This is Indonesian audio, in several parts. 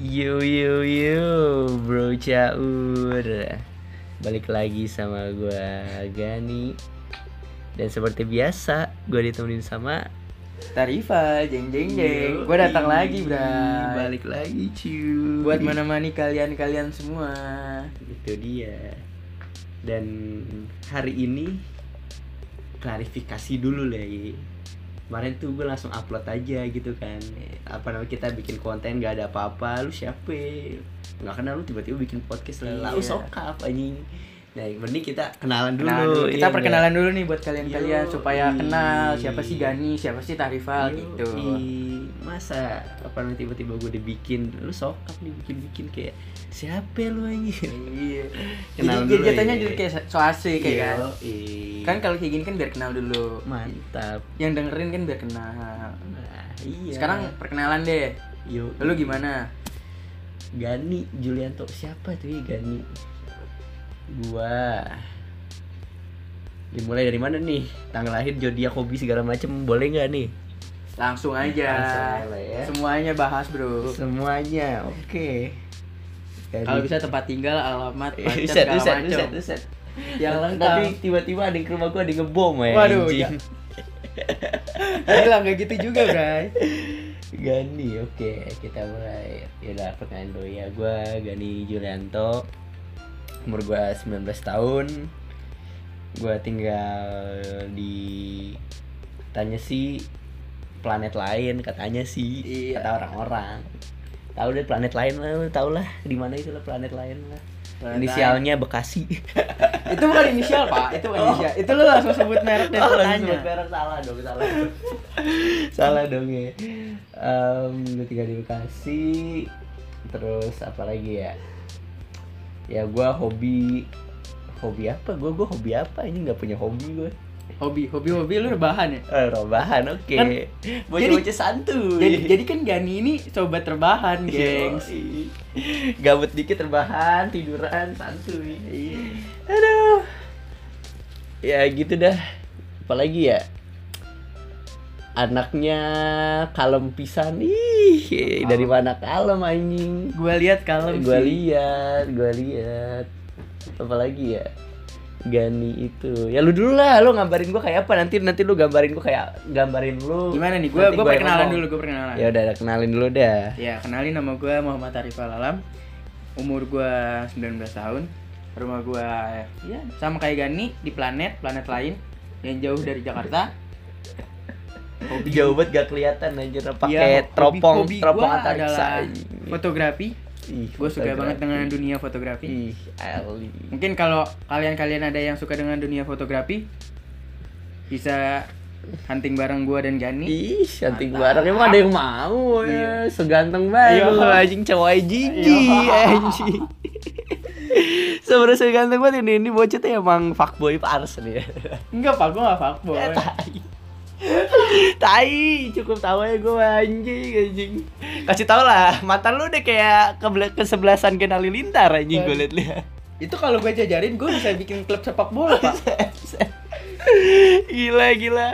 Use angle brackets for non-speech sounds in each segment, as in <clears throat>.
Yo yo yo bro caur Balik lagi sama gua Gani Dan seperti biasa gue ditemenin sama Tarifa, jeng jeng jeng. Gue datang lagi, Bray. Balik lagi cuy Buat menemani kalian-kalian semua. Itu dia Dan hari ini Klarifikasi dulu lagi Kemarin tuh gue langsung upload aja gitu kan Apa namanya kita bikin konten gak ada apa-apa Lu siapa Gak kenal lu tiba-tiba bikin podcast lah Lu Iya. sokap anjing Nah mending kita kenalan dulu, Kenalan dulu. Kita iya perkenalan nggak? dulu nih buat kalian-kalian supaya kenal siapa sih Gani, siapa sih Tarifal gitu. Yoi. Masa apa namanya tiba-tiba gue dibikin Lu sokap nih bikin-bikin kayak Siapa lu anjing <laughs> Iya. Kenalan jadi, dulu jadi jatuhnya ya. jadi kayak so asik kayak kan. Kan kalau kayak gini kan biar kenal dulu. Mantap Yang dengerin kan biar kenal. Nah, iya Sekarang perkenalan deh. Yo, Lu gimana? Gani Julianto siapa tuh ya Gani? Gua Dimulai dari mana nih? Tanggal lahir, zodiak, hobi segala macem boleh nggak nih? Langsung aja. Langsung aja ya. Semuanya bahas, Bro. Semuanya, oke. Gani. Kalau bisa tempat tinggal, alamat, buset, macam. buset, buset. Yang lengkap. Tapi tiba-tiba ada yang ke rumah gua ada yang ngebom ya. Waduh, anjing. Gila, gak <laughs> gitu juga, Bray. Gani, oke kita mulai. Yaudah perkenalan dulu ya. Gua Gani Julianto. Umur gua 19 tahun. Gua tinggal di tanya sih planet lain katanya sih Iya. kata orang-orang. Tahu deh planet lain lah, tau lah di mana itu lah planet lain lah. Planet Inisialnya Bekasi. <laughs> Itu bukan inisial, Pak. Itu bukan inisial. Itu lu langsung sebut merek dan Oh, tanya. merek salah dong, salah. <laughs> salah dong ya. Em, gue tinggal di Bekasi. Terus apa lagi ya? Ya gua hobi hobi apa? Gue gue hobi apa? Ini nggak punya hobi gue. Hobi, hobi, hobi lu rebahan ya? Eh, rebahan, oke. Kan, Bocah-bocah santuy. Jadi, jadi kan Gani ini sobat rebahan, gengs. Gabut dikit rebahan, tiduran, santuy. Iya. Aduh. Ya gitu dah. Apalagi ya? Anaknya kalem pisan. Ih, dari mana kalem anjing? Gua lihat kalem Gua sih. lihat, gua lihat. Apalagi ya? Gani itu. Ya lu dulu lah, lu gambarin gua kayak apa nanti nanti lu gambarin gua kayak gambarin lu. Gimana nih? Gua yang perkenalan ngomong. dulu, gua perkenalan. Ya udah kenalin dulu dah. Ya, kenalin nama gua Muhammad Arifal Alam. Umur gua 19 tahun. Rumah gua ya sama kayak Gani di planet, planet lain yang jauh dari Jakarta. Hobi <laughs> Jauh banget gak kelihatan Iya, pakai hobi- teropong hobi teropong antariksa. adalah fotografi. Ih, Gue suka banget dengan dunia fotografi. Ih, Ali. Mungkin kalau kalian-kalian ada yang suka dengan dunia fotografi bisa hunting bareng gua dan Gani. Ih, Mantap. bareng emang ada yang mau ya. Iya. Seganteng banget Iya. anjing cowok jijik Iya. <laughs> anjing. Sebenarnya seganteng banget ini, ini bocah tuh emang fuckboy pars nih. Enggak, Pak, gua enggak fuckboy. <laughs> Tai. Cukup tahu ya gue anjing anjing. Kasih tau lah, mantan lu udah kayak ke kesebelasan Gen Halilintar anjing gue liat-liat. Itu kalau gue jajarin gue bisa bikin klub sepak bola, Pak. <laughs> gila gila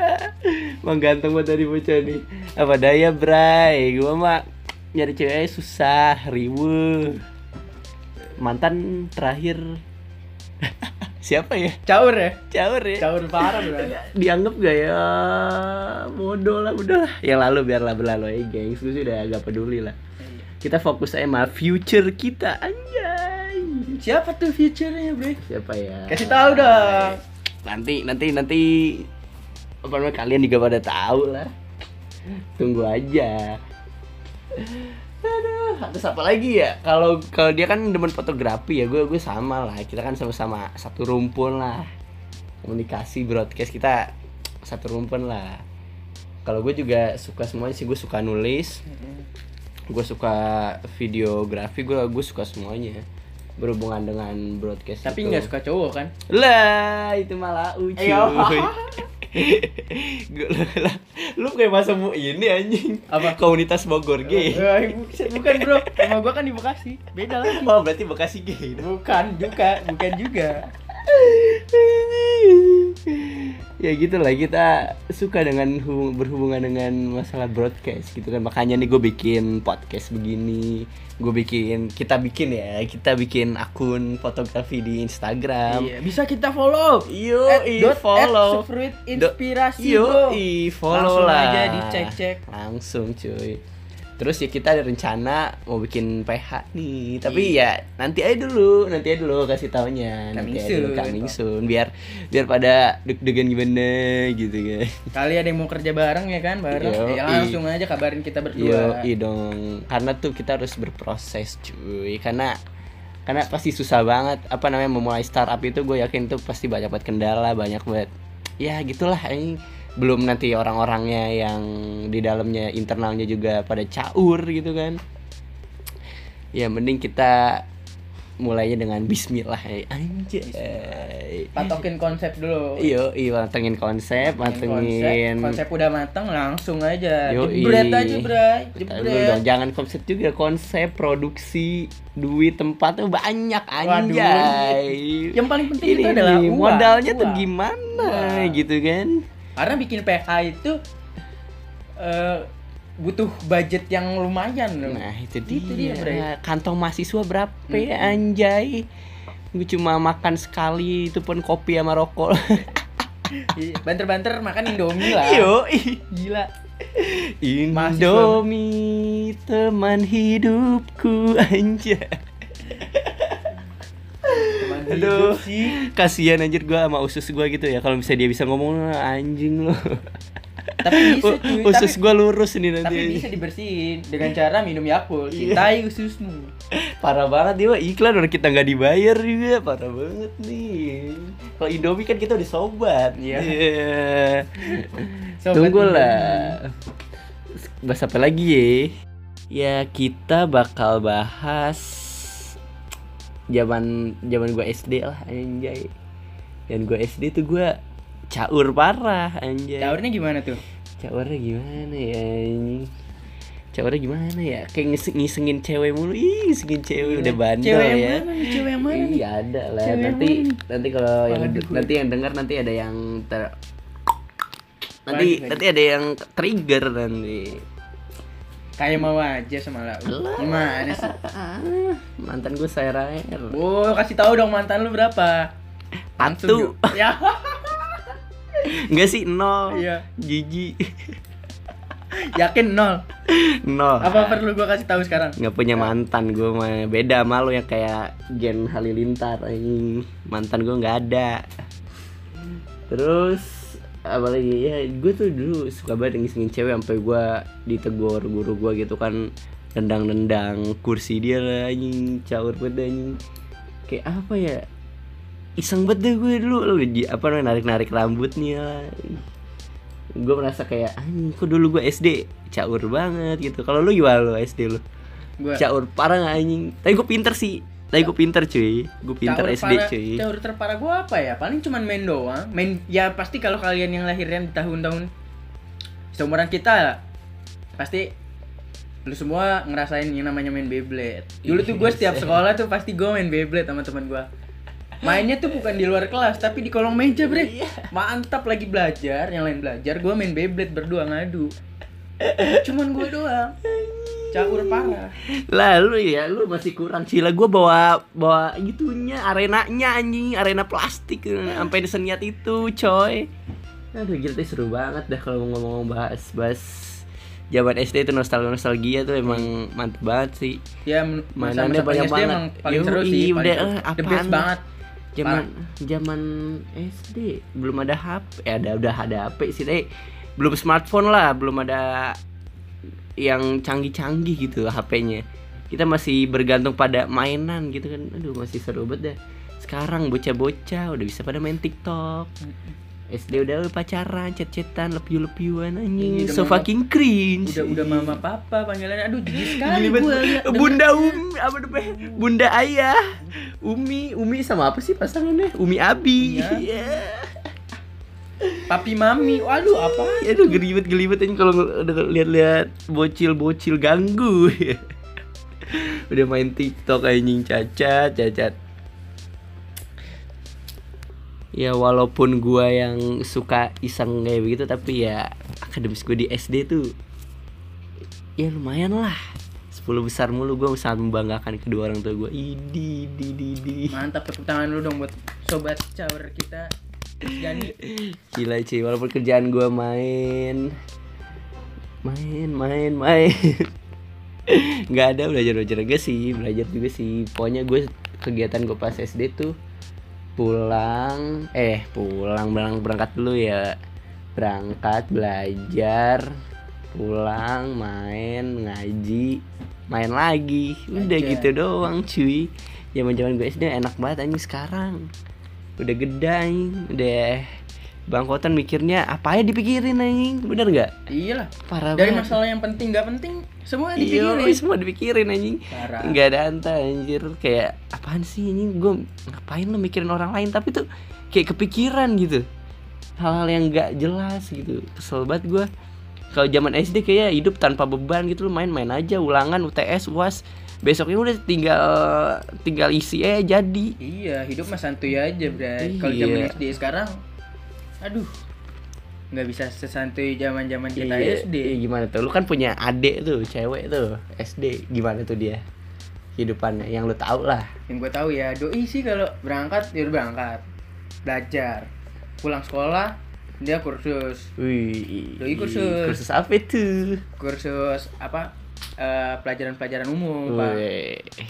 Emang ganteng banget dari bocah nih Apa daya bray Gua mah nyari cewek susah Ribu Mantan terakhir <laughs> Siapa ya? Caur ya? Caur ya? Caur parah, Bro. <laughs> Dianggap gak ya? Bodoh lah udah lah Yang lalu biarlah berlalu ya gengs Gue sih udah agak peduli lah Kita fokus aja sama future kita Anjay Siapa tuh future-nya, Bro? Siapa ya? Kasih tahu dong. Nanti nanti nanti apa namanya kalian juga pada tahu lah. Tunggu aja. Aduh, terus apa lagi ya? Kalau kalau dia kan demen fotografi ya, gue gue sama lah. Kita kan sama-sama satu rumpun lah. Komunikasi broadcast kita satu rumpun lah. Kalau gue juga suka semuanya sih, gue suka nulis, gue suka videografi, gue gue suka semuanya berhubungan dengan broadcast Tapi nggak suka cowok kan? Lah, itu malah ucuy. <laughs> Lah, lu kayak masa mau ini anjing. Apa? Komunitas Bogor gay. Eh, Bukan, bro. Sama gua kan di Bekasi. Beda lagi. Oh, berarti Bekasi gay. Bukan juga, bukan juga. Ya gitulah kita suka dengan hubung- berhubungan dengan masalah broadcast gitu kan makanya nih gue bikin podcast begini gue bikin kita bikin ya kita bikin akun fotografi di Instagram Iya, bisa kita follow. Yo, i, dot follow. at Sefruit inspirasi Yo, follow Langsung lah. aja dicek-cek. Langsung cuy. Terus ya kita ada rencana mau bikin PH nih, tapi ya nanti aja dulu, nanti aja dulu kasih taunya, nanti aja dulu coming soon, biar biar pada deg-degan gimana gitu kan. Kali ada yang mau kerja bareng ya kan, bareng. Yo, ya langsung aja kabarin kita Yo, berdua. i dong. Karena tuh kita harus berproses cuy, karena karena pasti susah banget apa namanya memulai startup itu gue yakin tuh pasti banyak banget kendala banyak banget ya gitulah ini belum nanti orang-orangnya yang di dalamnya internalnya juga pada caur gitu kan ya mending kita mulainya dengan Bismillah ya anjay Patokin konsep dulu. iyo iya matengin konsep matengin konsep, konsep udah mateng langsung aja. Yoi. Jebret aja, Bray. Jebret. dong, jangan konsep juga konsep produksi duit tempatnya banyak Waduh. anjay Yang paling penting ini itu adalah uang, modalnya tuh uang. gimana Uang. gitu kan Karena bikin PH itu eh, butuh budget yang lumayan loh. nah itu Itu dia, dia, Bre. kantong mahasiswa berapa ya Mm-mm. anjay gue cuma makan sekali itu pun kopi sama rokok <laughs> Iya, Banter-banter makan Indomie lah. yo Gila. Indomie teman hidupku anjay <laughs> Aduh. hidup sih. kasihan anjir gua sama usus gua gitu ya kalau misalnya dia bisa ngomong anjing lo Tapi bisa cuy. usus gua lurus nih nanti tapi bisa dibersihin dengan cara minum Yakult. Iya. Cintai ususmu. <laughs> parah banget dia iklan orang kita nggak dibayar juga parah banget nih kalau Indomie kan kita udah sobat Iya. Iya. <laughs> Sobat tunggulah bahas apa lagi ya ya kita bakal bahas zaman zaman gua SD lah anjay dan gua SD tuh gua caur parah anjay Caurnya gimana tuh? caurnya gimana ya anjing caurnya gimana ya kayak ngise- ngisengin cewek mulu ih ngisengin cewek udah bandel Cewek yang ya mana? Cewek yang mana? Iya ada lah. Cewek nanti mana nanti kalau yang nanti yang dengar nanti ada yang ter nanti Waduh. nanti ada yang trigger nanti. Kayak mau aja sama lau. Gimana sih? Mantan gue saya Rael. Oh, kasih tahu dong mantan lu berapa? Atu. yuk. Ya. <laughs> Enggak sih nol. Iya. Gigi. Yakin nol. nol. Apa perlu gua kasih tahu sekarang? nggak punya mantan gue mah beda sama lo yang kayak Gen Halilintar mantan gue nggak ada terus apalagi ya gue tuh dulu suka banget ngisengin cewek sampai gue ditegur guru gue gitu kan. Nendang-nendang kursi dia lah anjing caur banget anjing. Kayak apa ya? Iseng banget deh gue dulu. Di apa namanya narik-narik rambutnya lah gue merasa kayak anjing kok dulu gue SD caur banget gitu. Kalau lu gimana lu SD lu? Gua caur parah nggak anjing? Tapi gue pinter sih tapi gue pinter cuy gue pinter caur SD parah- cuy Caur terparah gua apa ya? Paling cuman main doang. Main ya pasti kalau kalian yang lahirnya di tahun-tahun seumuran kita pasti lu semua ngerasain yang namanya main Beyblade. Dulu tuh gue setiap <laughs> sekolah tuh pasti gue main Beyblade sama teman gua. Mainnya tuh bukan di luar kelas tapi di kolong meja, Bre. Iya. Mantap lagi belajar, yang lain belajar, gua main Beyblade berdua ngadu. Cuman gua doang. Caur parah. lalu ya lu masih kurang sih lah gue bawa bawa gitunya arenanya anjing. Arena plastik sampai diseniat itu coy. Aduh gila tuh seru banget dah kalau ngomong bahas bahas zaman SD itu nostalgia nostalgia tuh emang mantep banget sih. Ya Mainannya banyak SD banget. emang paling seru sih, paling udah, eh, apaan banget. zaman zaman SD belum ada HP ya ada udah ada HP sih tapi belum smartphone lah belum ada yang canggih-canggih gitu HP-nya kita masih bergantung pada mainan gitu kan aduh masih seru banget dah sekarang bocah-bocah udah bisa pada main TikTok SD udah pacaran chat-chatan lepiu-lepiuan anjing Iya, so mama- fucking cringe Udah udah mama papa panggilannya aduh jijik sekali gua <laughs> Bunda Umi apa namanya? Bunda Ayah. Umi, Umi sama apa sih pasangannya? Umi Abi. Iya. <laughs> Iya. Papi mami waduh apa Aduh gelibet gelibet aja kalau udah lihat-lihat bocil-bocil ganggu. <laughs> udah main TikTok anjing cacat, cacat. ya walaupun gua yang suka iseng kayak begitu tapi ya akademis gue di SD tuh ya lumayan lah 10 besar mulu gue sangat membanggakan kedua orang tua gue idi di di di Mantap tepuk tangan lu dong buat sobat cawer kita. Gani. gila cuy. Walaupun kerjaan gue main. Main main main. <laughs> Nggak ada belajar belajar juga sih. Belajar juga sih. Pokoknya gue kegiatan gue pas SD tuh pulang. Eh pulang. Berang- berangkat dulu ya. Berangkat belajar pulang main ngaji. Main lagi. Udah Aja. gitu doang cuy. Zaman zaman gue SD enak banget anjing sekarang udah gede anjing udah bangkotan mikirnya apa ya dipikirin anjing? Bener nggak? Iyalah. parah Dari banget. masalah yang penting gak penting semua iya dipikirin. semua dipikirin anjing. Parah. nggak ada anta anjir. Kayak apaan sih anjing? Gue ngapain lo mikirin orang lain? Tapi tuh kayak kepikiran gitu. Hal-hal yang nggak jelas gitu. Kesel banget gue kalau zaman SD kayak hidup tanpa beban gitu lo main-main aja ulangan UTS uas besoknya udah tinggal tinggal isi eh jadi Iya, hidup mah santuy aja, Bray. Kalau Iya. zaman SD sekarang aduh nggak bisa sesantuy zaman-zaman kita Iya, SD. iya, gimana tuh lu kan punya adik tuh cewek tuh SD gimana tuh dia hidupannya yang lu tahu lah Yang gue tahu ya, doi sih kalau berangkat dia udah berangkat. Belajar. Pulang sekolah dia kursus. Wih, Doi kursus. kursus apa itu? Kursus apa? Eh, pelajaran-pelajaran umum, Pak.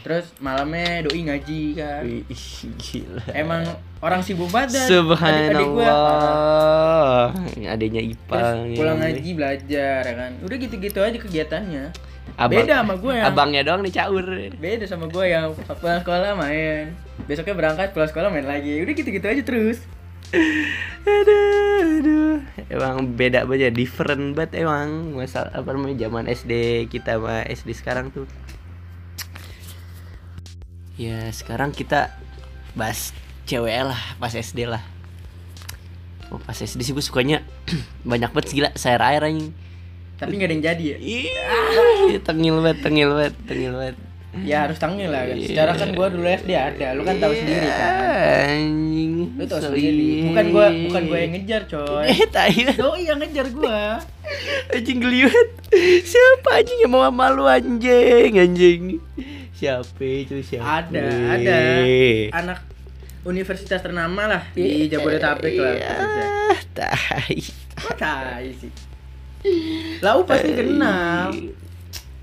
Terus malamnya doi ngaji kan. wih, gila. Emang orang sibuk banget. gua. Subhanallah. Adanya Terus Ipang. pulang ngaji belajar ya kan. Udah gitu-gitu aja kegiatannya. Abang- Beda sama gue yang Abangnya doang nih caur. beda sama gue yang pulang sekolah main besoknya berangkat pulang sekolah main lagi udah gitu-gitu aja terus <laughs> aduh. Emang beda banget ya, different banget emang masalah apa namanya zaman SD kita sama SD sekarang tuh. Ya sekarang kita bahas cewek lah pas SD lah. Oh pas SD sih gue sukanya <clears throat> banyak banget gila sayur air anjing. tapi nggak ada yang jadi ya Ih, tengil banget, tengil banget, tengil banget. Ya harus tanggung lah kan Iya. secara kan gue dulu SD ada lu kan tahu sendiri kan. Anjing. lu tahu sendiri. Bukan gue bukan gue yang ngejar coy. Eh, tai. Doi yang ngejar gue Anjing geliwet Siapa anjing yang mau sama lu anjing? Anjing. Siapa itu? Siapa? Ada ada. Anak universitas ternama lah di Jabodetabek lah Iya, tai. Kok tai sih. Lau pasti kenal.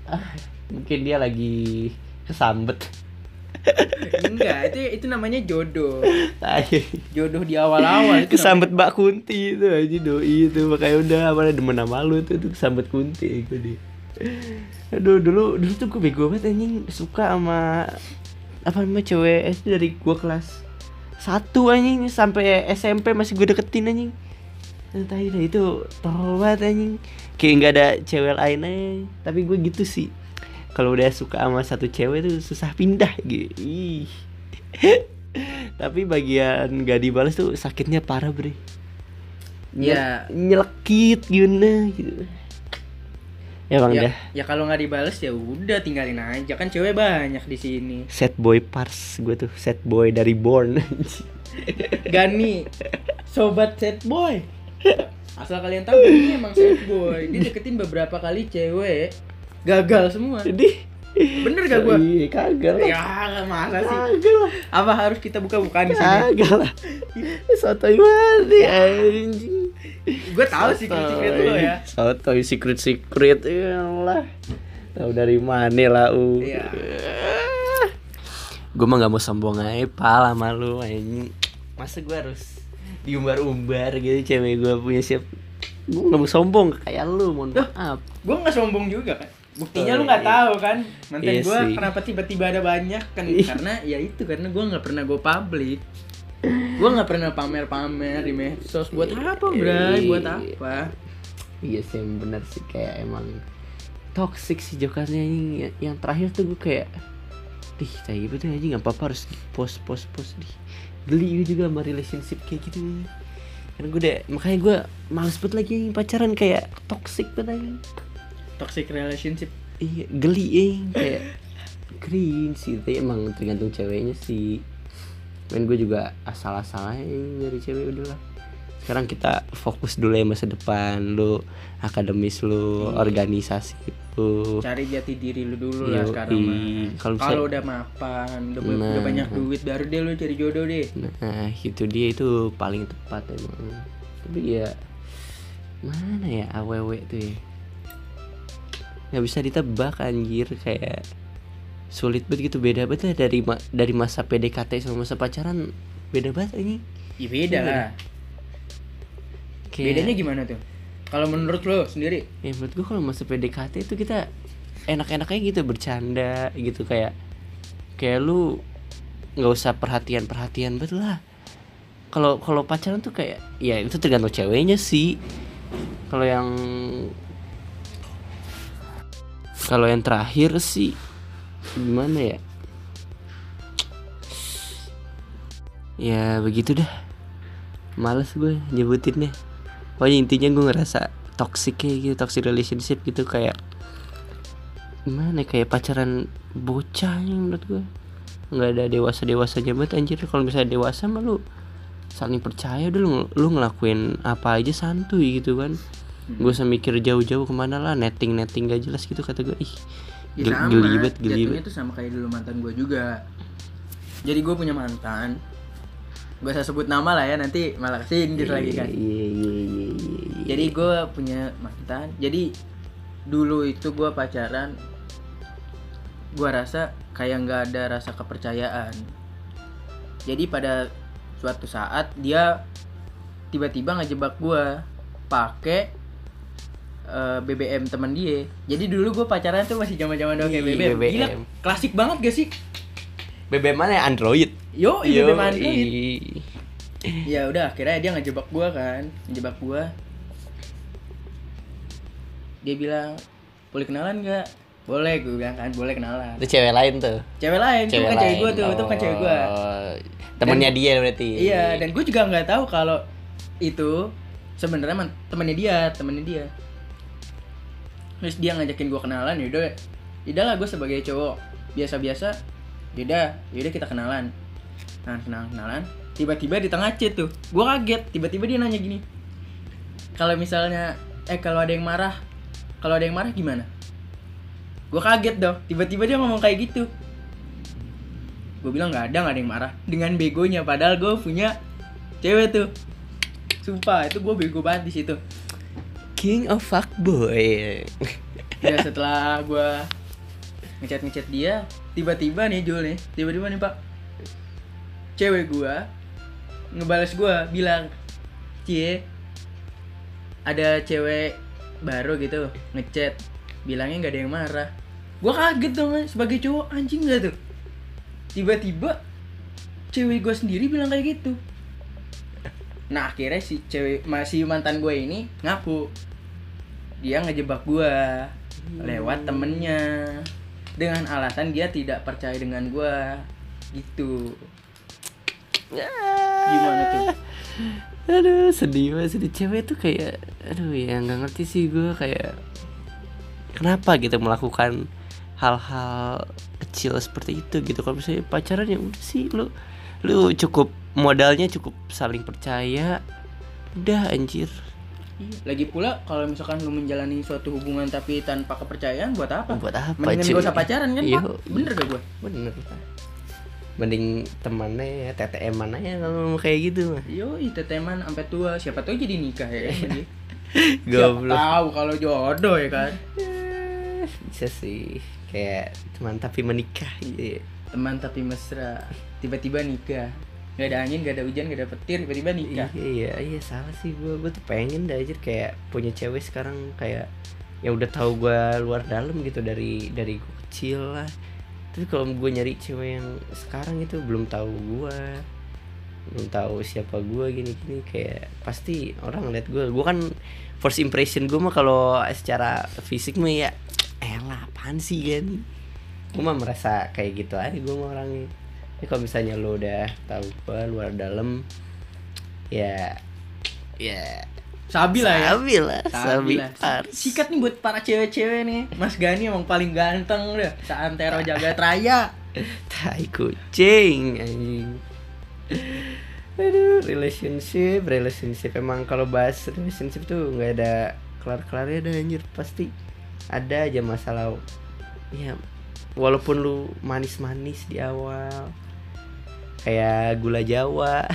Ah, Mungkin dia lagi kesambet. Enggak itu itu namanya jodoh. Jodoh di awal-awal itu Kesambet Mbak Kunti itu aja doi itu. Makanya udah apa demen sama lu tuh, tuh kesambet Kunti gue deh Aduh dulu dulu tuh gue bego banget anjing. Suka sama apa namanya cewek SD dari gua kelas satu anjing. Sampai SMP masih gue deketin anjing. Entah dah itu tolol banget anjing. Kayak nggak ada cewek lain aja tapi gue gitu sih kalau udah suka sama satu cewek tuh susah pindah gitu. Ih. <laughs> tapi bagian gak dibalas tuh sakitnya parah bre. Nye- nyelekit gimana gitu. Ya bang ya, dah. ya kalau nggak dibales ya udah tinggalin aja. Kan cewek banyak di sini. Set boy pars gue tuh set boy dari born. <laughs> Gani sobat set boy. <laughs> Asal kalian tahu Gani emang set boy. Dia deketin beberapa kali cewek gagal semua. Jadi bener gak gua? Iya, kagak lah ya masa sih? Kagak lah apa harus kita buka-bukaan di sini? Kagak lah sotoy banget nih, anjing. Gue tahu sih secret lo ya. Sotoy secret secret lah tahu dari mana lah u. Iya. gue mah gak mau sombong aja pala sama lu anjing. Masa gue harus diumbar-umbar gitu cewek gue punya siap. Gue gak mau sombong kayak lu mohon maaf. gue nggak sombong juga kan buktinya Oh, lu nggak iya. tahu kan? Mantan Iya gue kenapa tiba-tiba ada banyak kan? Iya. karena ya itu karena gue nggak pernah gue publik gue nggak pernah pamer-pamer di medsos. Buat apa bray? Buat apa? Iya sih yang bener sih kayak emang toxic sih jokarnya ini. Yang terakhir tuh gue kayak Dih, tai betul aja nggak apa-apa harus post post post di geli gue juga sama relationship kayak gitu. Karena gue udah makanya gue males banget lagi pacaran kayak toxic banget aja toxic relationship. Iya geli eh kayak cringe sih. Tapi emang tergantung ceweknya sih. Main gue juga asal-asalan dari cewek udahlah. Sekarang kita fokus dulu ya masa depan lu akademis lu Iya. organisasi lu. Cari jati diri lu dulu lah Yoi. sekarang Kalau kalau udah mapan udah, Nah. udah banyak duit baru deh lu cari jodoh deh. Nah itu dia itu paling tepat emang. Tapi ya mana ya aww tuh ya nggak bisa ditebak anjir. Kayak sulit banget gitu. Beda banget lah dari ma- dari masa PDKT sama masa pacaran. Beda banget ini ya beda lah. Kayak- bedanya gimana tuh? Kalau menurut lo sendiri? Ya menurut gua kalau masa PDKT itu kita enak-enaknya gitu bercanda gitu. Kayak kayak lu nggak usah perhatian perhatian betul lah. Kalau kalau pacaran tuh kayak ya itu tergantung ceweknya sih. Kalau yang kalau yang terakhir sih gimana ya? Ya begitu dah males gue nyebutinnya. Pokoknya intinya gue ngerasa toxic kayak gitu toxic relationship gitu kayak gimana ya, kayak pacaran bocah nih menurut gue nggak ada dewasa dewasanya banget anjir. Kalau misalnya dewasa mah lu saling percaya udah lu, lu ngelakuin apa aja santuy gitu kan gue usah mikir jauh-jauh ke mana lah netting netting gak jelas gitu kata gue ih ya sama gelibet gelibet tuh sama kayak dulu mantan gue juga. Jadi gue punya mantan gue usah sebut nama lah ya nanti malah kesindir lagi kan. Iya iya iya iya iya. jadi gue punya mantan jadi dulu itu gue pacaran gue rasa kayak nggak ada rasa kepercayaan. Jadi pada suatu saat dia tiba-tiba ngejebak gue pakai eh, BBM teman dia. Jadi dulu gue pacaran tuh masih zaman zaman doang kayak Ih, BBM. Gila, BBM. klasik banget gak sih? BBM mana? Ya Android. Yo BBM Android. Ya udah akhirnya dia ngejebak gue kan ngejebak gue dia bilang boleh kenalan nggak? Boleh gue bilang kan boleh kenalan. Itu cewek lain tuh. Cewek lain itu bukan cewek gue tuh itu bukan cewek gue Oh, temennya dia berarti. iya dan gue juga nggak tahu kalau itu sebenarnya temennya dia temennya dia terus dia ngajakin gue kenalan yaudah yaudah lah gue sebagai cowok. Biasa-biasa yaudah yaudah kita kenalan. Nah kenalan kenalan tiba-tiba di tengah chat tuh gue kaget. Tiba-tiba dia nanya gini kalau misalnya eh kalau ada yang marah kalau ada yang marah gimana? Gue kaget dong tiba-tiba dia ngomong kayak gitu. Gue bilang nggak ada nggak ada yang marah. Dengan begonya padahal gue punya cewek tuh. Sumpah itu gue bego banget di situ king of fuckboy ya setelah gue ngechat ngechat dia tiba-tiba nih Jul nih tiba-tiba nih pak. Cewek gue ngebales gue bilang cie ada cewek baru gitu ngechat bilangnya nggak ada yang marah. Gue kaget dong sebagai cowok anjing gak tuh? Tiba-tiba cewek gue sendiri bilang kayak gitu. Nah akhirnya si cewek masih mantan gue ini ngaku dia ngejebak gue lewat temennya. Dengan alasan dia tidak percaya dengan gue gitu. Gimana tuh? Aduh sedih banget sedih. Cewek tuh kayak aduh ya nggak ngerti sih gue kayak kenapa gitu melakukan hal-hal kecil seperti itu gitu. Kalau misalnya pacaran ya udah sih lu lu cukup modalnya cukup saling percaya. Udah anjir Iya, lagi pula kalau misalkan lu menjalani suatu hubungan tapi tanpa kepercayaan buat apa? Buat apa mendingan cuy? gak usah pacaran kan Iya. pak? bener gak gue bener mending temannya ya TTM mana ya kalau mau kayak gitu mah. Yo teman sampai tua. Siapa tahu jadi nikah ya <laughs> kan siapa tahu kalau jodoh ya kan? <laughs> Bisa sih. Kayak teman tapi menikah gitu ya. teman tapi mesra. Tiba-tiba nikah Gak ada angin, gak ada hujan, gak ada petir, tiba-tiba nikah Iya, iya, iya salah sih gue. Gue tuh pengen dah aja kayak punya cewek sekarang kayak ya udah tahu gue luar dalam gitu dari dari gue kecil lah. Tapi kalau gue nyari cewek yang sekarang itu belum tahu gue, belum tahu siapa gue gini-gini kayak pasti orang ngeliat gue. Gue kan first impression gue mah kalau secara fisik mah ya, elah apaan sih kan? Gue mah merasa kayak gitu aja gue mah orangnya. Tapi kalau misalnya lo udah tahu gue luar dalam, ya ya. Sabi lah ya. Sabi lah Sabi sabi. Sikat nih buat para cewek-cewek nih. Mas Gani emang paling ganteng udah Seantero jagat raya <laughs> tai kucing anjing. Aduh, relationship, relationship. Emang kalau bahas relationship tuh nggak ada kelar-kelarnya ada anjir. Pasti ada aja masalah. Ya, walaupun lu manis-manis di awal kayak gula Jawa,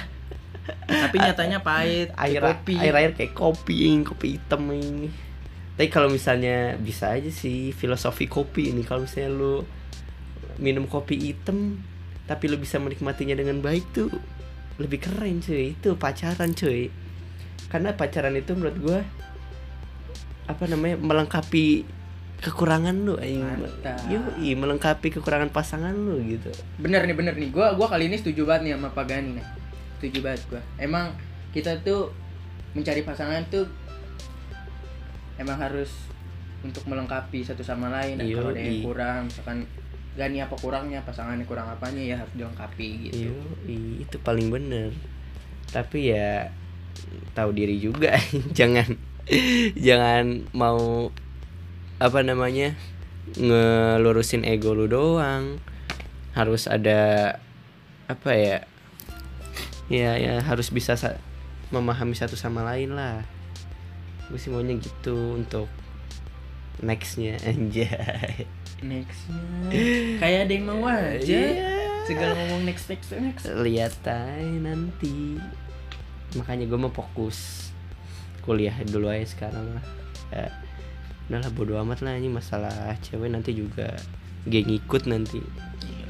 Tapi nyatanya pahit. air kopi. air air kayak kopi kopi hitam ini. Tapi kalau misalnya bisa aja sih filosofi kopi ini kalau misalnya lu minum kopi hitam tapi lu bisa menikmatinya dengan baik tuh lebih keren cuy itu pacaran cuy karena pacaran itu menurut gua apa namanya melengkapi kekurangan lu aing. Yoi, melengkapi kekurangan pasangan lu gitu Bener nih bener nih. Gua gua kali ini setuju banget nih sama Pak Gani nih. Setuju banget gua. Emang kita tuh mencari pasangan tuh emang harus untuk melengkapi satu sama lain dan kalau ada yang kurang misalkan Gani apa kurangnya pasangannya kurang apanya ya harus dilengkapi gitu Yoi, itu paling bener tapi ya tahu diri juga <laughs> jangan jangan mau apa namanya ngelurusin ego lu doang. Harus ada apa ya ya ya harus bisa sa- memahami satu sama lain lah. Gue sih maunya gitu untuk nextnya <laughs> anjay. Nextnya kayak ada yang mau aja. Iya. segala ngomong next next next. Lihat aja nanti. Makanya gue mau fokus kuliah dulu aja sekarang lah. Ya, udahlah bodo amat lah ini masalah cewek nanti juga gak ngikut nanti. Iya.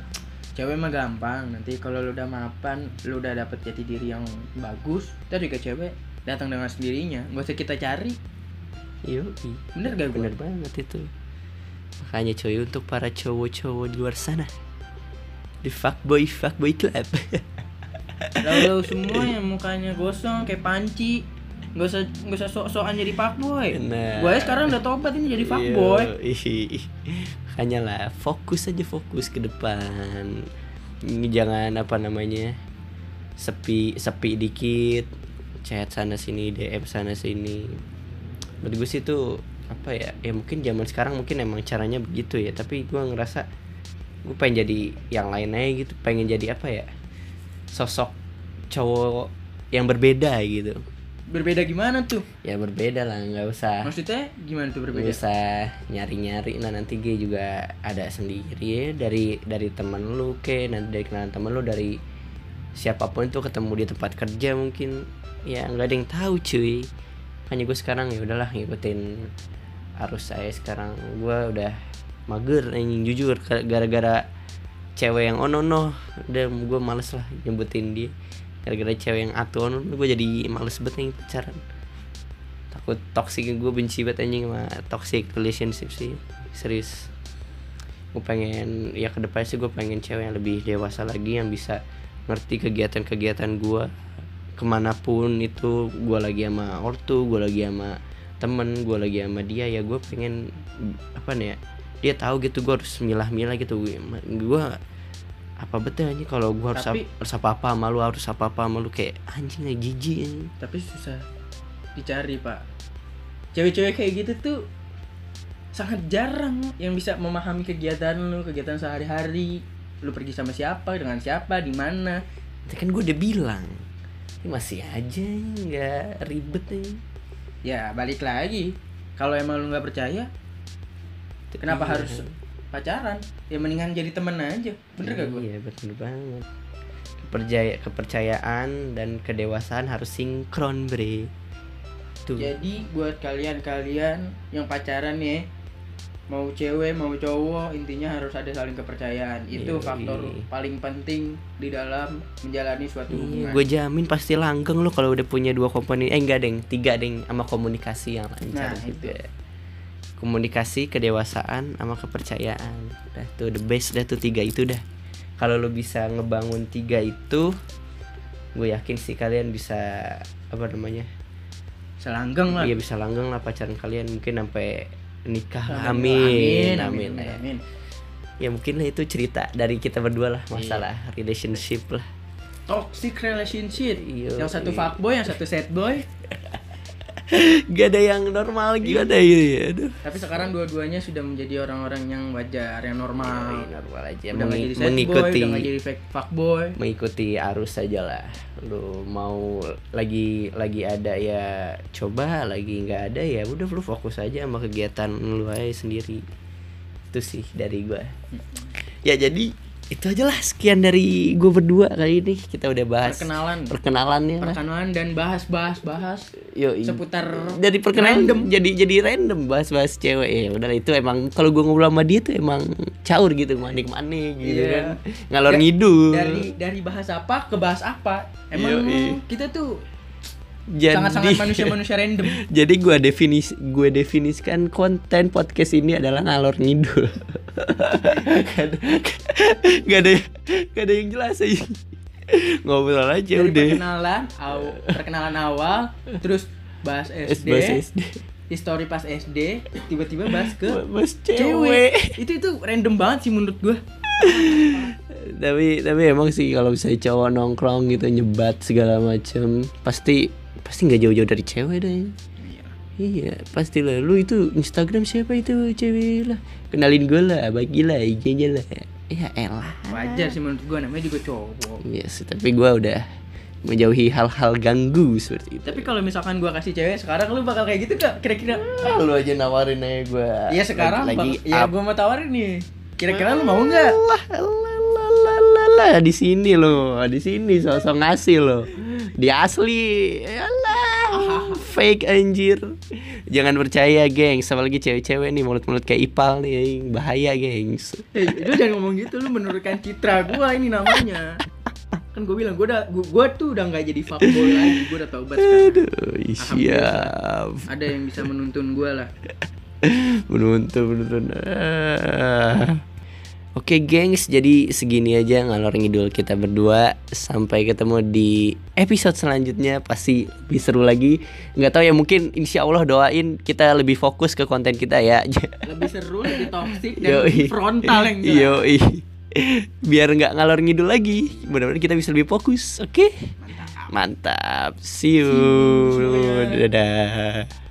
cewek mah gampang nanti kalau lu udah mapan lu udah dapet jati diri yang bagus ntar juga cewek datang dengan sendirinya nggak usah kita cari. Yuk bener gak gue bener banget itu. Makanya coy untuk para cowok-cowok di luar sana di fuckboy fuckboy club. Lalu <laughs> semua yang mukanya gosong kayak panci nggak usah nggak usah sok-sokan jadi fuckboy Nah. gue sekarang udah tobat ini jadi fuckboy. Makanya lah fokus aja fokus ke depan. Jangan apa namanya sepi sepi dikit chat sana sini DM sana sini. Menurut gue sih itu apa ya ya mungkin zaman sekarang mungkin emang caranya begitu ya tapi gue ngerasa gue pengen jadi yang lain aja gitu pengen jadi apa ya sosok cowok yang berbeda gitu berbeda gimana tuh? Ya berbeda lah nggak usah. Maksudnya gimana tuh Gak berbeda usah nyari-nyari nah nanti gue juga ada sendiri. Ya dari dari teman lu ke nanti dari kenalan teman lu dari siapa pun itu ketemu di tempat kerja mungkin. Ya nggak ada yang tahu cuy. Hanya gue sekarang ya udahlah ngikutin arus saya sekarang. Gue udah mager anjing jujur. Gara-gara cewek yang ono no udah gue males lah nyebutin dia gara-gara cewek yang atu ono gue jadi males banget nih pacaran. Takut toxic gue benci banget anjing sama toxic relationship sih. Serius. Gue pengen ya ke depan sih gue pengen cewek yang lebih dewasa lagi yang bisa ngerti kegiatan-kegiatan gue ke mana pun itu gue lagi sama ortu gue lagi sama temen gue lagi sama dia ya gue pengen apa nih ya dia tahu gitu gue harus milah-milah gitu. Gue apa betul aja kalau gue harus Tapi- harus apa apa sama lu harus apa apa sama lu kayak anjing kayak jijik anjing. tapi susah dicari pak. Cewek-cewek kayak gitu tuh sangat jarang yang bisa memahami kegiatan lu kegiatan sehari-hari. Lu pergi sama siapa dengan siapa di mana? Kan gue udah bilang. Ini masih aja nggak ribet nih ya balik lagi. Kalau emang lu nggak percaya kenapa Iya. harus pacaran ya mendingan jadi temen aja bener gak gue Iya betul banget. Kepercaya kepercayaan dan kedewasaan harus sinkron bre. Tuh. jadi buat kalian-kalian yang pacaran ya mau cewek mau cowok intinya harus ada saling kepercayaan itu Yoi. faktor paling penting di dalam menjalani suatu Iya, hubungan gue jamin pasti langgeng lo kalau udah punya dua komponen. Eh enggak deng, tiga deng sama komunikasi yang lancar Nah, juga. Komunikasi, kedewasaan, sama kepercayaan. Dah tuh the best dah tuh tiga itu dah. Kalau lo bisa ngebangun tiga itu, gue yakin sih kalian bisa apa namanya? selanggeng lah Iya bisa langgeng lah pacaran kalian mungkin sampai nikah. Amin, Amin, amin, amin, amin, ya. Ya mungkin lah itu cerita dari kita berdua lah masalah relationship lah. Toxic relationship. Iya, yang satu iya. fuckboy, yang satu sad boy. <laughs> gak ada yang normal gimana ya aduh. Tapi sekarang dua-duanya sudah menjadi orang-orang yang wajar, yang normal. normal aja. Udah Mengi- jadi sad boy, mengikuti udah jadi fake fuckboy. mengikuti arus saja lah. Lu mau lagi lagi ada ya coba lagi nggak ada ya udah lu fokus aja sama kegiatan lu aja sendiri. Itu sih dari gua. Ya jadi itu aja lah sekian dari gua berdua kali ini kita udah bahas Perkenalan, perkenalannya lah perkenalan dan bahas-bahas bahas Yo, seputar dari perkenalan random. jadi jadi random bahas-bahas cewek ya udah itu emang kalau gua ngobrol sama dia tuh emang caur gitu manik-manik gitu Iya. kan ngalor ngidul dari dari bahas apa ke bahas apa. Emang Yoi. kita tuh jadi sangat-sangat manusia-manusia random. <laughs> jadi gua definis gue definisikan konten podcast ini adalah ngalor ngidul <laughs> gak, ada, gak ada gak ada yang jelas aja ngobrol aja Dari udah perkenalan, aw- perkenalan awal, terus bahas SD, bahas SD history pas SD, tiba-tiba bahas ke Mas cewek. cewek Itu itu random banget sih menurut gua. tapi tapi emang sih kalau misalnya cowok nongkrong gitu nyebat segala macem pasti pasti nggak jauh-jauh dari cewek deh iya pasti lah lu itu Instagram siapa itu cewek lah kenalin gue lah bagi lah IG-nya lah ya elah Wajar sih menurut gua namanya juga cowok. Iya sih, tapi gua udah menjauhi hal-hal ganggu seperti itu. Tapi kalau misalkan gua kasih cewek sekarang lu bakal kayak gitu gak? Kira-kira Ah, lu aja nawarin aja gua. Iya sekarang lagi, bak- ya up. gua mau tawarin nih. Kira-kira lu mau nggak? lah lah lah lah lah lah di sini lo, di sini sosok ngasih lo. Di asli, Alah, fake anjir. Jangan percaya, gengs. Apalagi cewek-cewek nih mulut-mulut kayak Ipal nih, bahaya, gengs. Eh, lu jangan ngomong gitu, lu menurunkan citra gua ini namanya. Kan gua bilang gua udah gua, gua tuh udah nggak jadi fuckboy lagi, gua udah taubat sekarang. Aduh, siap. Ada yang bisa menuntun gua lah. menuntun menuntun Ah. Oke gengs, jadi segini aja ngalor ngidul kita berdua. Sampai ketemu di episode selanjutnya. Pasti lebih seru lagi. Nggak tahu ya mungkin insya Allah doain kita lebih fokus ke konten kita ya. <laughs> Lebih seru, lebih toxic dan Yoi. frontal yang jelas. Yoi. Biar nggak ngalor ngidul lagi. Mudah-mudahan kita bisa lebih fokus Oke? Mantap. Mantap. See you. See you. Dadah